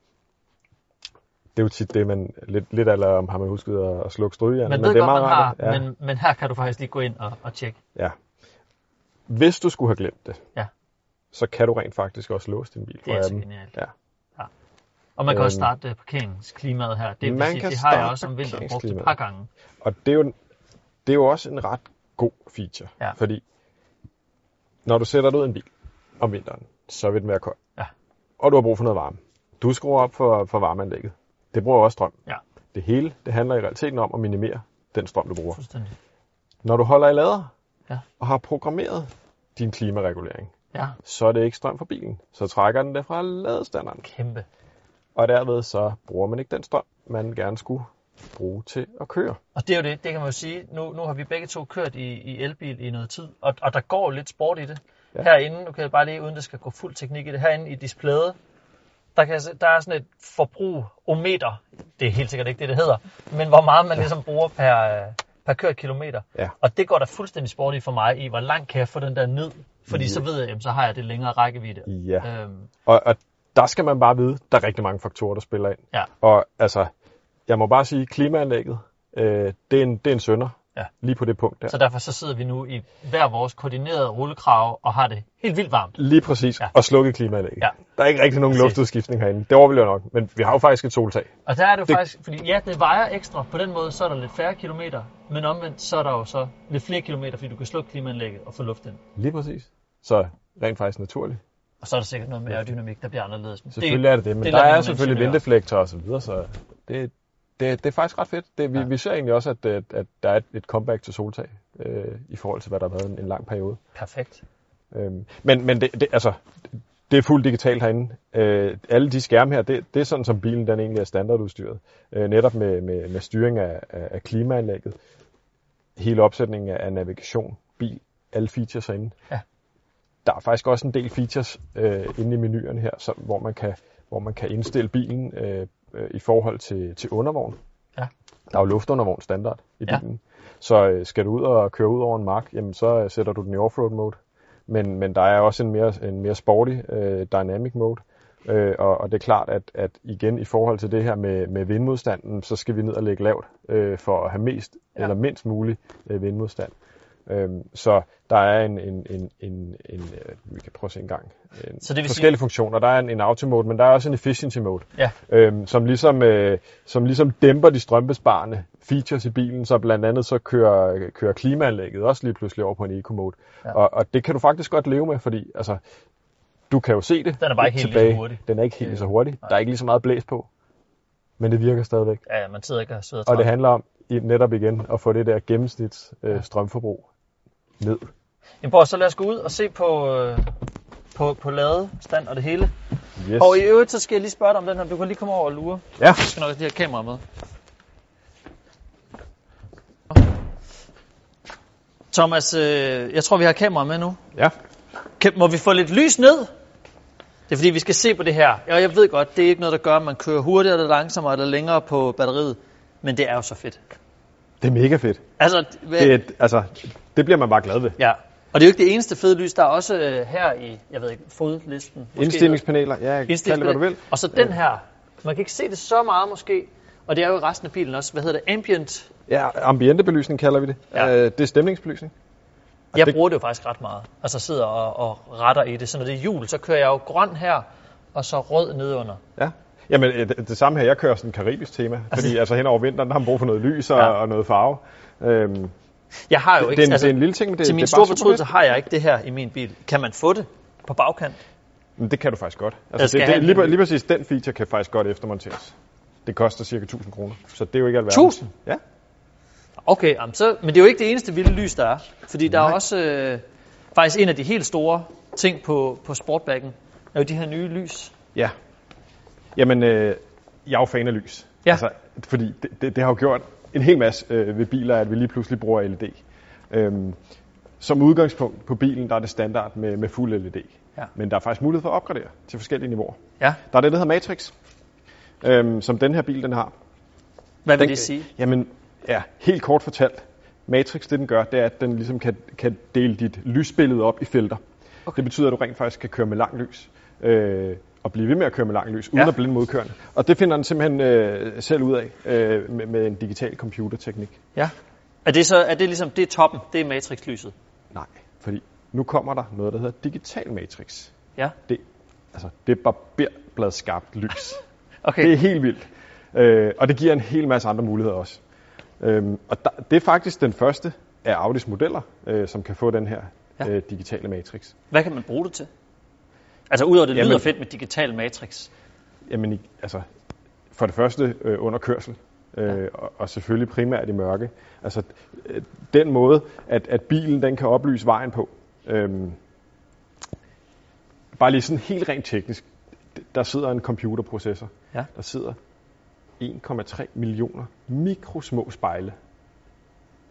det er jo tit det, man lidt, lidt eller om har man husket at, at slukke strygejernet. Man men ved det er godt, meget man har, at- men, men her kan du faktisk lige gå ind og, og tjekke. Ja. Hvis du skulle have glemt det, Ja. så kan du rent faktisk også låse din bil. Det er så genialt. Ja. Og man kan også Øhm, starte uh, parkeringsklimaet her. Det, man sige, kan det har jeg også om vinteren brugt et par gange. Og det er, jo, det er jo også en ret god feature. Ja. Fordi når du sætter dig ud i en bil om vinteren, så vil den være kold. Ja. Og du har brug for noget varme. Du skruer op for, for varmeanlægget. Det bruger også strøm. Ja. Det hele det handler i realiteten om at minimere den strøm, du bruger. Når du holder i lader Ja. og har programmeret din klimaregulering, Ja, så er det ikke strøm fra bilen. Så trækker den det fra ladestanderen. kæmpe. Og derved så bruger man ikke den strøm, man gerne skulle bruge til at køre. Og det er jo det, det kan man jo sige. Nu, nu har vi begge to kørt i, i elbil i noget tid, og, og der går lidt sport i det. Ja. Herinde, nu kan jeg bare lige, uden det skal gå fuld teknik i det, herinde i displayet, der, kan, der er sådan et forbrugometer, det er helt sikkert ikke det, det hedder, men hvor meget man ligesom bruger per, øh, per kørt kilometer. Ja. Og det går der fuldstændig sport i for mig, i hvor langt kan jeg få den der ned, fordi så ved jeg, jamen, så har jeg det længere rækkevidde. Ja. Øhm, Og, og der skal man bare vide, der er rigtig mange faktorer, der spiller ind. ja, Og altså, jeg må bare sige, klimaanlægget, øh, det, er en, det er en sønder. Ja. Lige på det punkt der. så derfor så sidder vi nu i hver vores koordinerede rullekrav og har det helt vildt varmt. Lige præcis. Ja. Og slukket klimaanlægget. Ja. Der er ikke rigtig nogen Præcis. luftudskiftning herinde. Det overlever nok. Men vi har jo faktisk et soltag. Og der er det jo Det- faktisk, fordi ja, det vejer ekstra. På den måde, så er der lidt færre kilometer, men omvendt, så er der jo så lidt flere kilometer, fordi du kan slukke klimaanlægget og få luft ind. Lige præcis. Så rent faktisk naturligt. Og så er der sikkert noget med aerodynamik, der bliver anderledes. Men Selvfølgelig er det det, men det der er nogle selvfølgelig ingeniører. vindeflektor og så videre, så det, det, det er faktisk ret fedt. Det, vi, Ja. vi ser egentlig også, at, at, at der er et, et comeback til soltag øh, i forhold til, hvad der har været en, en lang periode. Perfekt. Øhm, men men det, det, altså, det er fuldt digitalt herinde. Øh, alle de skærme her, det, det er sådan, som bilen den egentlig er standardudstyret. Øh, netop med, med, med styring af, af, af klimaanlægget, hele opsætningen af, af navigation, bil, alle features herinde. Ja. Der er faktisk også en del features øh, inde i menuerne her, så, hvor, man kan, hvor man kan indstille bilen øh, øh, i forhold til, til undervogn. Ja. Der er jo luftundervogn standard i Ja. bilen. Så øh, skal du ud og køre ud over en mark, jamen så øh, sætter du den i offroad mode. Men, men der er også en mere, en mere sporty øh, dynamic mode. Øh, og, og det er klart, at, at igen i forhold til det her med, med vindmodstanden, så skal vi ned og lægge lavt øh, for at have mest Ja. ja. eller mindst mulig øh, vindmodstand. Øhm, så der er en, en, en, en, en øh, vi kan prøve at se en gang, en Så det vil forskellige funktioner. Der er en, en auto mode, men der er også en efficiency mode, Ja. øhm, som, ligesom, øh, som ligesom dæmper de strømbesparende features i bilen, så blandt andet så kører, kører klimaanlægget også lige pludselig over på en eco mode. Ja. Og, og det kan du faktisk godt leve med, fordi altså, du kan jo se det Den er bare ikke helt lige så tilbage. hurtig. Den er ikke helt lige så Øh, hurtig. nej. Der er ikke lige så meget blæs på, men det virker stadigvæk. Ja, man sidder ikke og sidder Og det handler om netop igen at få det der gennemsnits øh, strømforbrug ned. Jamen, prøv, så lad os gå ud og se på, øh, på, på ladestand og det hele. Yes. Og i øvrigt, så skal jeg lige spørge dig om den her. Du kan lige komme over og lure. Ja, Jeg skal nok have de her kameraer med. Thomas, øh, jeg tror, vi har kamera med nu. ja. Kan, må vi få lidt lys ned? Det er fordi, vi skal se på det her. Og jeg ved godt, det er ikke noget, der gør, at man kører hurtigere eller langsommere eller længere på batteriet. Men det er jo så fedt. Det er mega fedt. Altså, Det, er, altså, det bliver man bare glad ved. ja. Og det er jo ikke det eneste fede lys. Der er også øh, her i, jeg ved ikke, fodlisten. måske Indstillingspaneler, ja, kald det hvad du Indstillingspaneler. vil. Og så den her. Man kan ikke se det så meget måske. Og det er jo resten af bilen også. Hvad hedder det? Ambient. Ja, ambientebelysning kalder vi det. Ja. Øh, det er stemningsbelysning. Jeg det- bruger det jo faktisk ret meget. Altså sidder og, og retter i det. Så når det er jul, så kører jeg jo grøn her, og så rød nedenunder. Ja. Jamen, øh, det, det samme her, jeg kører sådan et karibisk tema, fordi altså hen over vinteren, der har man brug for noget lys og, ja. og noget farve. Øhm, Jeg har jo det, ikke, en, altså, det er en lille ting, men det, til det min er store fortrydelse har jeg ikke det her i min bil. Kan man få det på bagkant? Men det kan du faktisk godt. Altså, skal det, det, lige, lige præcis den feature kan faktisk godt eftermonteres. Det koster cirka 1000 kroner, så det er jo ikke alverden. 1000? Ja. Okay, jamen så, men det er jo ikke det eneste vilde lys, der er. Fordi der er Nej. også øh, faktisk en af de helt store ting på, på sportbacken, er jo de her nye lys. Ja. Jamen, øh, jeg er jo fan af lys. Ja. Altså, fordi det, det, det har jo gjort en hel masse øh, ved biler, at vi lige pludselig bruger LED. Øhm, som udgangspunkt på bilen, der er det standard med, med fuld LED. Ja. Men der er faktisk mulighed for at opgradere til forskellige niveauer. Ja, Der er det, der hedder Matrix, øhm, som den her bil den har. hvad vil Den, det sige? Jamen, ja, helt kort fortalt. Matrix, det den gør, det er, at den ligesom kan, kan dele dit lysbillede op i felter. Okay. Det betyder, at du rent faktisk kan køre med lang lys. Øh, og blive ved med at køre med lang lys, uden Ja. at blinde modkørende. Og det finder den simpelthen øh, selv ud af øh, med, med en digital computerteknik. Ja. Er det så er det ligesom det er toppen, det er matrixlyset? Nej, fordi nu kommer der noget, der hedder digital matrix. Ja. Det, altså, det er barberblad skarpt lys. Okay. Det er helt vildt. Øh, og det giver en hel masse andre muligheder også. Øhm, og der, det er faktisk den første af Audis modeller, øh, som kan få den her ja. øh, digitale matrix. Hvad kan man bruge det til? Altså udover det Jamen- lyder fedt med digital matrix. Jamen, altså, for det første øh, under kørsel, øh, Ja. og, og selvfølgelig primært i mørke. Altså, øh, den måde, at, at bilen den kan oplyse vejen på. Øhm, bare lige sådan helt rent teknisk. Der sidder en computerprocessor. Ja. Der sidder 1,3 millioner mikrosmå spejle,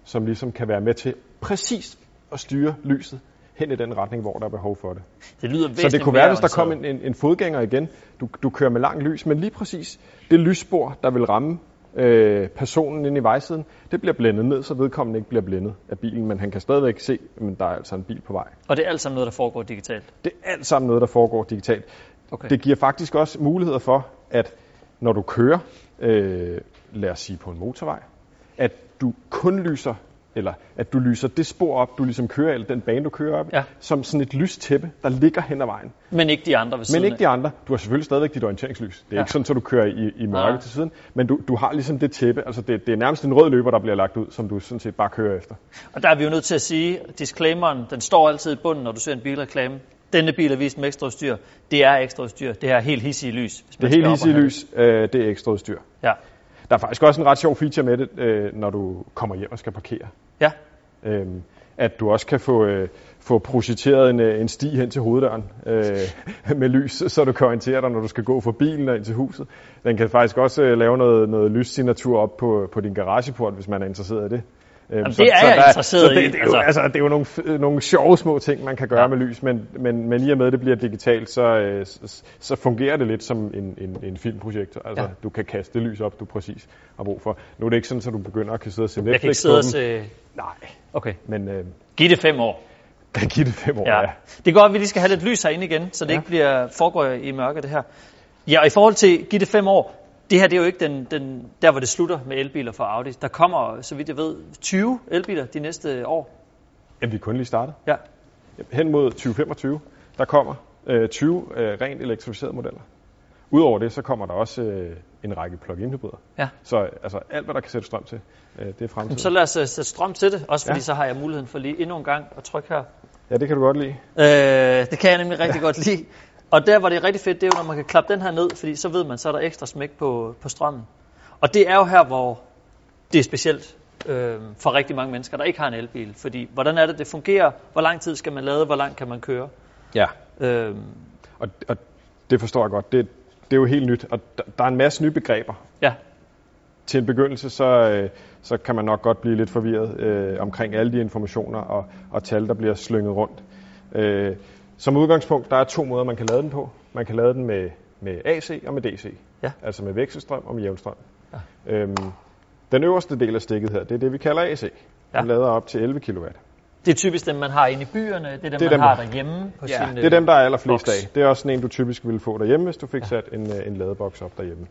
som ligesom kan være med til præcis at styre lyset hen i den retning, hvor der er behov for det. Det lyder Så det kunne være, hvis der kom en, en, en fodgænger igen, du, du kører med lang lys, men lige præcis det lysspor, der vil ramme øh, personen inde i vejsiden, det bliver blændet ned, så vedkommende ikke bliver blændet af bilen, men han kan stadigvæk se, men der er altså en bil på vej. Og det er alt sammen noget, der foregår digitalt. Det er alt sammen noget, der foregår digitalt. Okay. Det giver faktisk også muligheder for, at når du kører, øh, lad os sige på en motorvej, at du kun lyser, eller at du lyser det spor op, du ligesom kører, eller den bane, du kører op, Ja. som sådan et lystæppe, der ligger hen ad vejen. Men ikke de andre ved siden Men ikke de andre. Du har selvfølgelig stadigvæk dit orienteringslys. Det er Ja. ja. ikke sådan, at du kører i, i mørke Nej. til siden, men du, du har ligesom det tæppe. Altså det, det er nærmest en rød løber, der bliver lagt ud, som du sådan set bare kører efter. Og der er vi jo nødt til at sige, disclaimeren, den står altid i bunden, når du ser en bilreklame. Denne bil er vist med ekstra udstyr. Det er ekstra udstyr. Det her helt hissige lys. Det er helt have lys, øh, det er ekstra udstyr. det. Ja. Der er faktisk også en ret sjov feature med det, øh, når du kommer hjem og skal parkere. Ja. Øhm, at du også kan få, øh, få projiceret en, øh, en sti hen til hoveddøren øh, med lys, så du kan orientere dig, når du skal gå fra bilen og ind til huset. Den kan faktisk også øh, lave noget, noget lyssignatur op på, på din garageport, hvis man er interesseret i det. Øhm, Jamen, det er jeg interesseret så det, i, Det, det, er altså. jo, altså, det er jo nogle, nogle sjove små ting, man kan gøre Ja. med lys, men, men, men i og med, at det bliver digitalt, så, øh, så, så fungerer det lidt som en, en, en filmprojektor. Altså, Ja. du kan kaste det lys op, du præcis har brug for. Nu er det ikke sådan, at du begynder at kan sidde og se Netflix Jeg kan ikke sidde og se... Nej, Okay. men øh, Giv det fem år. der giver det fem år, Ja. ja. Det er godt, at vi lige skal have lidt lys herinde igen, så det Ja. ikke bliver foregår i mørke, det her. Ja, og i forhold til giv det fem år, det her det er jo ikke den, den, der, hvor det slutter med elbiler for Audi. Der kommer, så vidt jeg ved, 20 elbiler de næste år. Jamen, vi er kun lige startet. Ja. Hen mod 2025, der kommer øh, 20 øh, rent elektrificerede modeller. Udover det, så kommer der også øh, en række plug-in hybrider. Ja. Så altså, alt, hvad der kan sætte strøm til, øh, det er fremtiden. Så lad os øh, sætte strøm til det, også fordi ja. Ja. så har jeg muligheden for lige endnu en gang at trykke her. Ja, det kan du godt lide. Øh, det kan jeg nemlig rigtig godt lide. Og der, hvor det rigtig fedt, det er jo, når man kan klappe den her ned, fordi så ved man, så er der ekstra smæk på, på strømmen. Og det er jo her, hvor det er specielt øh, for rigtig mange mennesker, der ikke har en elbil. Fordi, hvordan er det, det fungerer? Hvor lang tid skal man lade? Hvor langt kan man køre? Ja. Øh, Og, og det forstår jeg godt. Det, det er jo helt nyt, og der, der er en masse nye begreber. ja, Til en begyndelse, så, øh, så kan man nok godt blive lidt forvirret øh, omkring alle de informationer og, og tal, der bliver slynget rundt. Øh, som udgangspunkt, der er to måder, man kan lade den på. Man kan lade den med, med AC og med DC. Ja. Altså med vekselstrøm og med jævnstrøm. Ja. Øhm, den øverste del af stikket her, det er det, vi kalder AC. Den Ja. lader op til 11 kW. det er typisk dem, man har inde i byerne. Det er dem, Det er man dem, har der- derhjemme på Ja, sin det er dem, der er allerflest boks. af. Det er også sådan en, du typisk ville få derhjemme, hvis du fik sat en, øh, en ladeboks op derhjemme.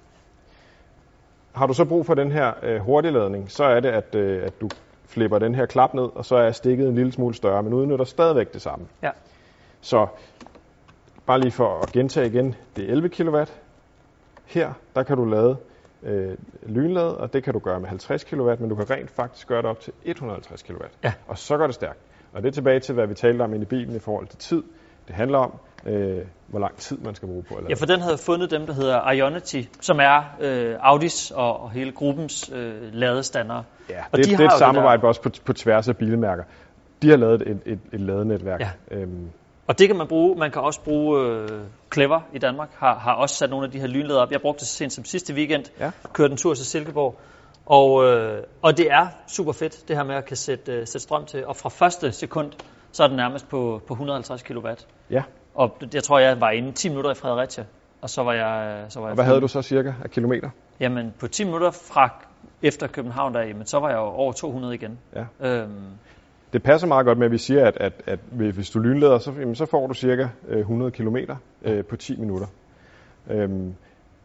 Har du så brug for den her øh, hurtigladning, så er det, at, øh, at du flipper den her klap ned, og så er stikket en lille smule større, men udnytter stadigvæk det samme. Ja. Så bare lige for at gentage igen, det er 11 kW. Her, der kan du lade øh, lynlade, og det kan du gøre med 50 kW, men du kan rent faktisk gøre det op til 150 kW. Ja. Og så går det stærkt. Og det er tilbage til, hvad vi talte om inde i bilen i forhold til tid. Det handler om, øh, hvor lang tid man skal bruge på at lade. Ja, for den havde fundet dem, der hedder Ionity, som er øh, Audis og, og hele gruppens øh, ladestandere. Ja, Og det, de det har er jo et samarbejde der- også på, på tværs af bilmærker. De har lavet et, et, et ladenetværk. Ja. Øhm, Og det kan man bruge. Man kan også bruge øh, Clever i Danmark, har, har også sat nogle af de her lynlader op. Jeg brugte det så sent som sidste weekend, Ja. kørte en tur til Silkeborg, Og, øh, og det er super fedt, det her med at kan sætte, øh, sætte strøm til. Og fra første sekund, så er den nærmest på, på 150 kW. Ja. Og jeg tror, jeg var inde 10 minutter i Fredericia, og så var jeg... Så var Og jeg hvad fuld. havde du så cirka af kilometer? Jamen, på 10 minutter fra efter København der, jamen, så var jeg jo over 200 igen. Ja. Øhm, Det passer meget godt med, at vi siger, at, at, at hvis du lynleder, så, jamen, så får du cirka øh, 100 km øh, på 10 minutter. Øhm,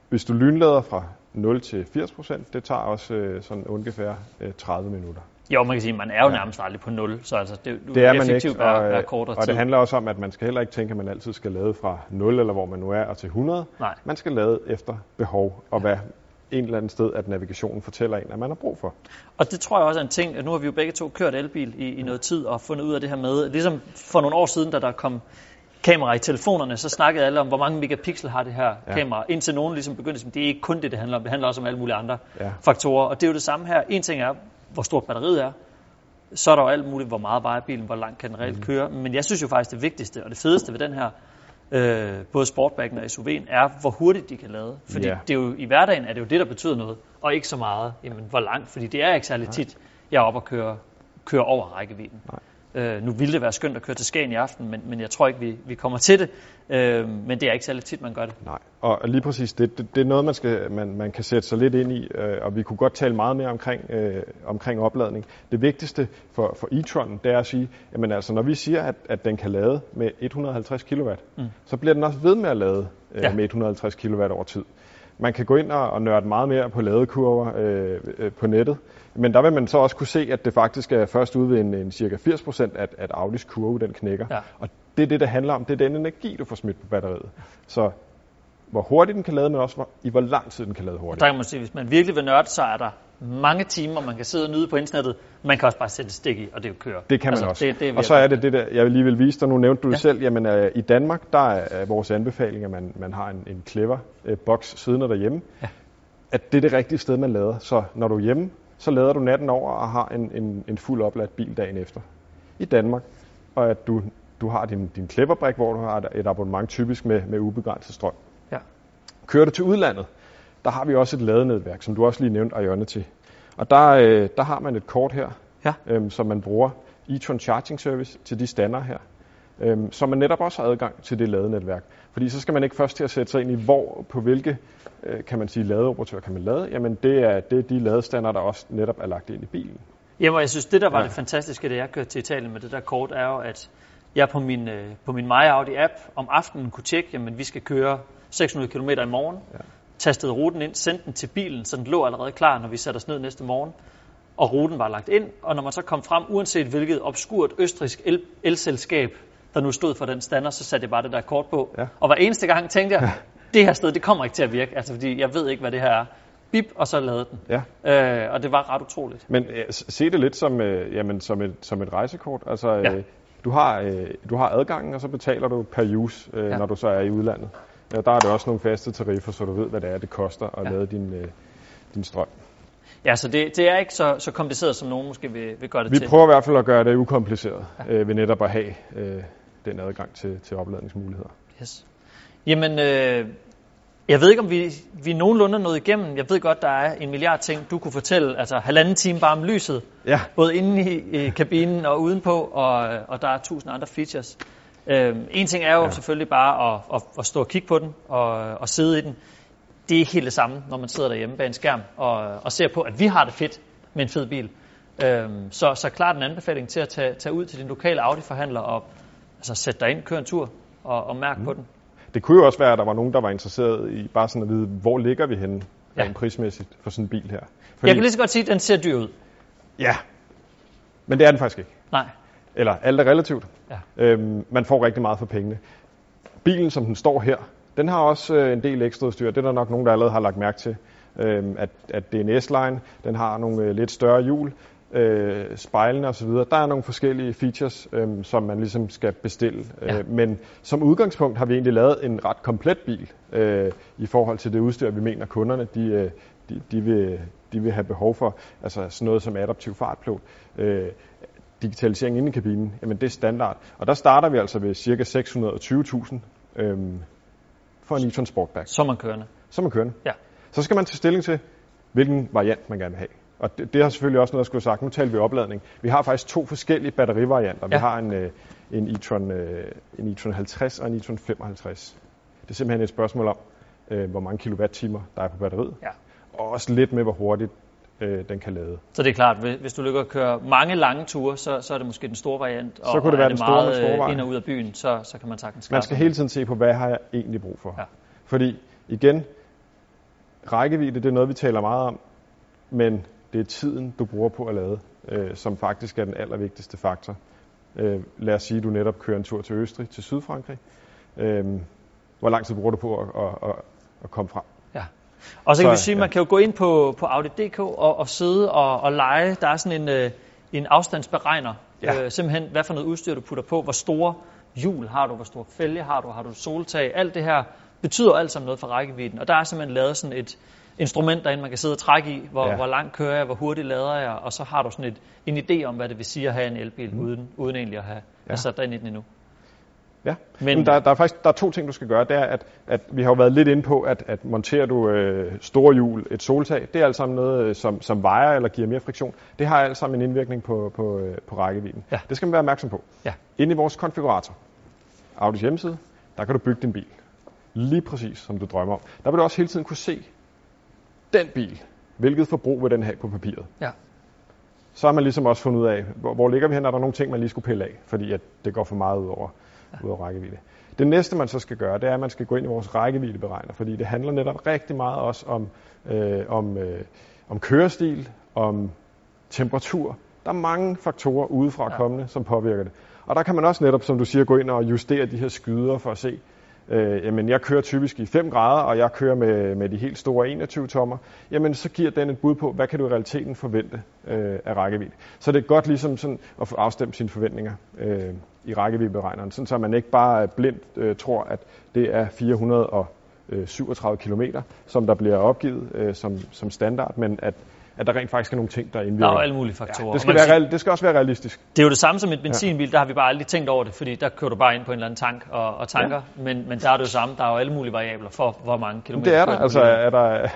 hvis du lynleder fra 0 til 80 procent, det tager også øh, sådan ungefær øh, 30 minutter. jo, man kan sige, man er jo Ja. nærmest aldrig på 0, så altså, det, du Det er man effektivt ikke, og, er øh, kortere og tid. det handler også om, at man skal heller ikke tænke, at man altid skal lade fra 0, eller hvor man nu er, og til 100. Nej. Man skal lade efter behov, og hvad en eller anden sted, at navigationen fortæller en, at man har brug for. Og det tror jeg også er en ting, at nu har vi jo begge to kørt elbil i, i noget tid og fundet ud af det her med, ligesom for nogle år siden, da der kom kamera i telefonerne, så snakkede alle om, hvor mange megapixel har det her Ja. kamera, indtil nogen ligesom begyndte at det er ikke kun det, det handler om, det handler også om alle mulige andre Ja. faktorer. Og det er jo det samme her. En ting er, hvor stort batteriet er, så er der jo alt muligt, hvor meget vejer bilen, hvor langt kan den reelt køre. Men jeg synes jo faktisk, det vigtigste og det fedeste ved den her, øh, både Sportbacken og SUV'en, er, hvor hurtigt de kan lade. Fordi Ja. det er jo, i hverdagen er det jo det, der betyder noget, og ikke så meget, jamen, hvor langt. Fordi det er ikke særlig tit, jeg er oppe og køre, køre over rækkevidden. Nej. Øh, nu ville det være skønt at køre til Skagen i aften, men, men jeg tror ikke, vi, vi kommer til det. Øh, men det er ikke særlig tit, man gør det. Nej, og lige præcis, det, det, det er noget, man, skal, man, man kan sætte sig lidt ind i, øh, og vi kunne godt tale meget mere omkring, øh, omkring opladning. Det vigtigste for, for e-tron, det er at sige, jamen altså, når vi siger, at, at den kan lade med 150 kW, mm. så bliver den også ved med at lade øh, Ja. med 150 kW over tid. Man kan gå ind og, og nørde meget mere på ladekurver øh, øh, på nettet, men der vil man så også kunne se, at det faktisk er først ude ved en, en cirka 80% at, at Audis kurve den knækker. Ja. Og det er det, der handler om. Det er den energi, du får smidt på batteriet. Så hvor hurtigt den kan lade, men også hvor, i hvor lang tid den kan lade hurtigt. Der kan man sige, hvis man virkelig vil nørde, så er der mange timer, man kan sidde og nyde på internettet. Man kan også bare sætte stik i, og det er jo køre. Det kan man altså, også. Det, det er og så er det det der, jeg lige vil vise dig, nu nævnte du det Ja. selv, jamen øh, i Danmark, der er, er vores anbefaling, at man, man har en, en clever øh, boks siddende derhjemme. Ja. At det er det rigtige sted, man lader. Så når du er hjemme, så lader du natten over og har en, en, en fuld opladt bil dagen efter. I Danmark. Og at du, du har din, din cleverbrik, hvor du har et abonnement typisk med, med ubegrænset strøm. Kører du til udlandet, der har vi også et ladenetværk, som du også lige nævnte Ionity. Og der, øh, der har man et kort her, Ja. øhm, som man bruger e-tron Charging Service til de stander her. Øhm, så man netop også har adgang til det ladenetværk. Fordi så skal man ikke først til at sætte sig ind i, hvor på hvilke øh, kan man sige, ladeoperatør kan man lade. Jamen det er, det er de ladestander, der også netop er lagt ind i bilen. Jamen, jeg synes, det der var ja. det fantastiske, da jeg kørte til Italien med det der kort, er jo, at jeg på min, øh, på min My Audi app om aftenen kunne tjekke, jamen vi skal køre 600 km i morgen. Ja. Tastede ruten ind, sendte den til bilen, så den lå allerede klar, når vi satte os ned næste morgen. Og ruten var lagt ind, og når man så kom frem, uanset hvilket obskurt østrisk el- elselskab, der nu stod for den stander, så satte jeg bare det der kort på. Ja. Og hver eneste gang tænkte jeg, det her sted, det kommer ikke til at virke, altså fordi jeg ved ikke, hvad det her er. Bip, og så lavede den. Ja. Øh, og det var ret utroligt. Men øh, se det lidt som, øh, jamen, som, et, som et rejsekort. Altså, øh, Ja. du, har, øh, du har adgangen, og så betaler du per use, øh. Ja. når du så er i udlandet. Ja, der er det også nogle faste tariffer, så du ved, hvad det er, det koster at Ja. lade din, øh, din strøm. Ja, så det, det er ikke så, så kompliceret, som nogen måske vil, vil gøre det Vi til. prøver i hvert fald at gøre det ukompliceret ja. øh, ved netop at have øh, den adgang til, til opladningsmuligheder. Yes. Jamen, øh, jeg ved ikke, om vi, vi nogenlunde er nået igennem. Jeg ved godt, der er en milliard ting, du kunne fortælle. Altså halvanden time bare om lyset, Ja, både inde i, i kabinen og udenpå, og, og der er tusind andre features. Øh, en ting er jo Ja. selvfølgelig bare at, at, at stå og kigge på den og, og sidde i den. Det er ikke helt det samme, når man sidder derhjemme bag en skærm og, og ser på, at vi har det fedt med en fed bil. Øhm, så, så klart en anbefaling til at tage, tage ud til din lokale Audi-forhandler og altså, sætte dig ind, køre en tur og, og mærke mm. på den. det kunne jo også være, at der var nogen, der var interesseret i bare sådan at vide, hvor ligger vi henne Ja. rent prismæssigt for sådan en bil her. Jeg kan lige så godt sige, at den ser dyr ud. Ja, men det er den faktisk ikke. Nej. Eller alt er relativt. Ja. Øhm, man får rigtig meget for pengene. Bilen, som den står her, den har også øh, en del ekstra udstyr. Det er der nok nogen, der allerede har lagt mærke til. Øhm, at, at det er en S-Line, den har nogle øh, lidt større hjul, øh, spejlene osv. Der er nogle forskellige features, øh, som man ligesom skal bestille. Ja. Øh, men som udgangspunkt har vi egentlig lavet en ret komplet bil øh, i forhold til det udstyr, vi mener kunderne de, øh, de, de, vil, de vil have behov for. Altså sådan noget som adaptiv fartpilot. Øh, digitalisering inde i kabinen, jamen det er standard. Og der starter vi altså ved ca. 620.000 øhm, for en e-tron Sportback. Er man kørende. Er man kørende. Ja. Så skal man tage stilling til, hvilken variant man gerne vil have. Og det, det har selvfølgelig også noget at skulle sagt. Nu taler vi opladning. Vi har faktisk to forskellige batterivarianter. Ja. Vi har en, øh, en e-tron, øh, en e-tron 50 og en e-tron 55. Det er simpelthen et spørgsmål om, øh, hvor mange kilowatt-timer der er på batteriet. Ja. Og også lidt med, hvor hurtigt øh, den kan lade. Så det er klart, hvis du lykker at køre mange lange ture, så, så er det måske den store variant. Og, Så kunne det være er den det store meget med store øh, ind og ud af byen, så, så kan man sagtens Man klare skal sig. hele tiden se på, hvad har jeg egentlig brug for. Ja. Fordi igen, rækkevidde det er noget, vi taler meget om, men det er tiden, du bruger på at lade, øh, som faktisk er den allervigtigste faktor. Øh, lad os sige, at du netop kører en tur til Østrig, til Sydfrankrig. Øh, hvor lang tid bruger du på at, at, at, at komme frem? Og så kan Så, vi sige, at man ja. kan jo gå ind på, på Audi.dk og, og sidde og, og lege. Der er sådan en, øh, en afstandsberegner. Ja. Øh, simpelthen, hvad for noget udstyr du putter på. Hvor store hjul har du, hvor stor fælge har du, har du soltag. Alt det her betyder alt sammen noget for rækkevidden. Og der er simpelthen lavet sådan et instrument derinde, man kan sidde og trække i. Hvor, Ja. hvor langt kører jeg, hvor hurtigt lader jeg. Og så har du sådan et, en idé om, hvad det vil sige at have en elbil, mm. uden, uden egentlig at have, ja. sat dig ind i den endnu. Ja, Men- men, der, der er faktisk der er to ting, du skal gøre. Det er, at, at vi har jo været lidt inde på, at, at monterer du øh, store hjul, et soltag, det er alt sammen noget, øh, som, som vejer eller giver mere friktion. Det har alt sammen en indvirkning på, på, øh, på rækkevidden. Ja. Det skal man være opmærksom på. Ja. Inde i vores konfigurator, Audis hjemmeside, der kan du bygge din bil. Lige præcis, som du drømmer om. Der vil du også hele tiden kunne se den bil. Hvilket forbrug vil den have på papiret? Ja. Så har man ligesom også fundet ud af, hvor, hvor ligger vi hen? Er der nogle ting, man lige skulle pille af? Fordi at det går for meget ud over. ud over rækkevidde. Det næste, man så skal gøre, det er, at man skal gå ind i vores rækkeviddeberegner. Fordi det handler netop rigtig meget også om, øh, om, øh, om kørestil, om temperatur. Der er mange faktorer udefra Ja. kommende, som påvirker det. Og der kan man også netop, som du siger, gå ind og justere de her skyder for at se, øh, jamen jeg kører typisk i 5 grader, og jeg kører med, med de helt store 21 tommer, jamen så giver den et bud på, hvad kan du i realiteten forvente øh, af rækkevidde. Så det er godt ligesom sådan at få afstemt sine forventninger øh, i rækkeviddeberegneren, sådan så man ikke bare blindt øh, tror, at det er 437 km, som der bliver opgivet øh, som, som standard, men at, at der rent faktisk er nogle ting, der Der indvirker. er jo alle mulige faktorer. ja, det, skal være, real- det skal også være realistisk. Det er jo det samme som et benzinbil, der har vi bare aldrig tænkt over det, fordi der kører du bare ind på en eller anden tank og, og tanker, ja. men, men der er det jo samme, der er jo alle mulige variabler for, hvor mange kilometer Det er der. Altså, er der,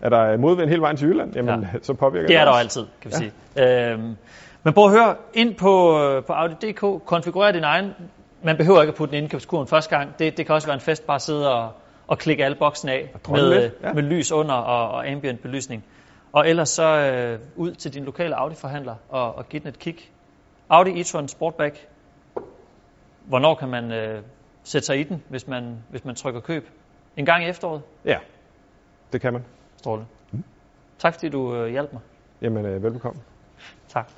er der modvind hele vejen til Jylland, jamen, Ja. så påvirker Det er der jo altid, kan vi ja. sige. Øhm, men prøv at høre, ind på, øh, på Audi.dk, konfigurer din egen. Man behøver ikke at putte den i indkøbskurven første gang. Det, det kan også være en fest bare at sidde og, og klikke alle boksen af med, lidt, øh, ja. med lys under og, og ambient belysning. Og ellers så øh, ud til din lokale Audi-forhandler og, og give den et kig. Audi e-tron Sportback. Hvornår kan man øh, sætte sig i den, hvis man, hvis man trykker køb? En gang i efteråret? Ja, det kan man. Stråle. Mm. Tak fordi du øh, hjalp mig. Jamen, øh, velbekomme. Tak.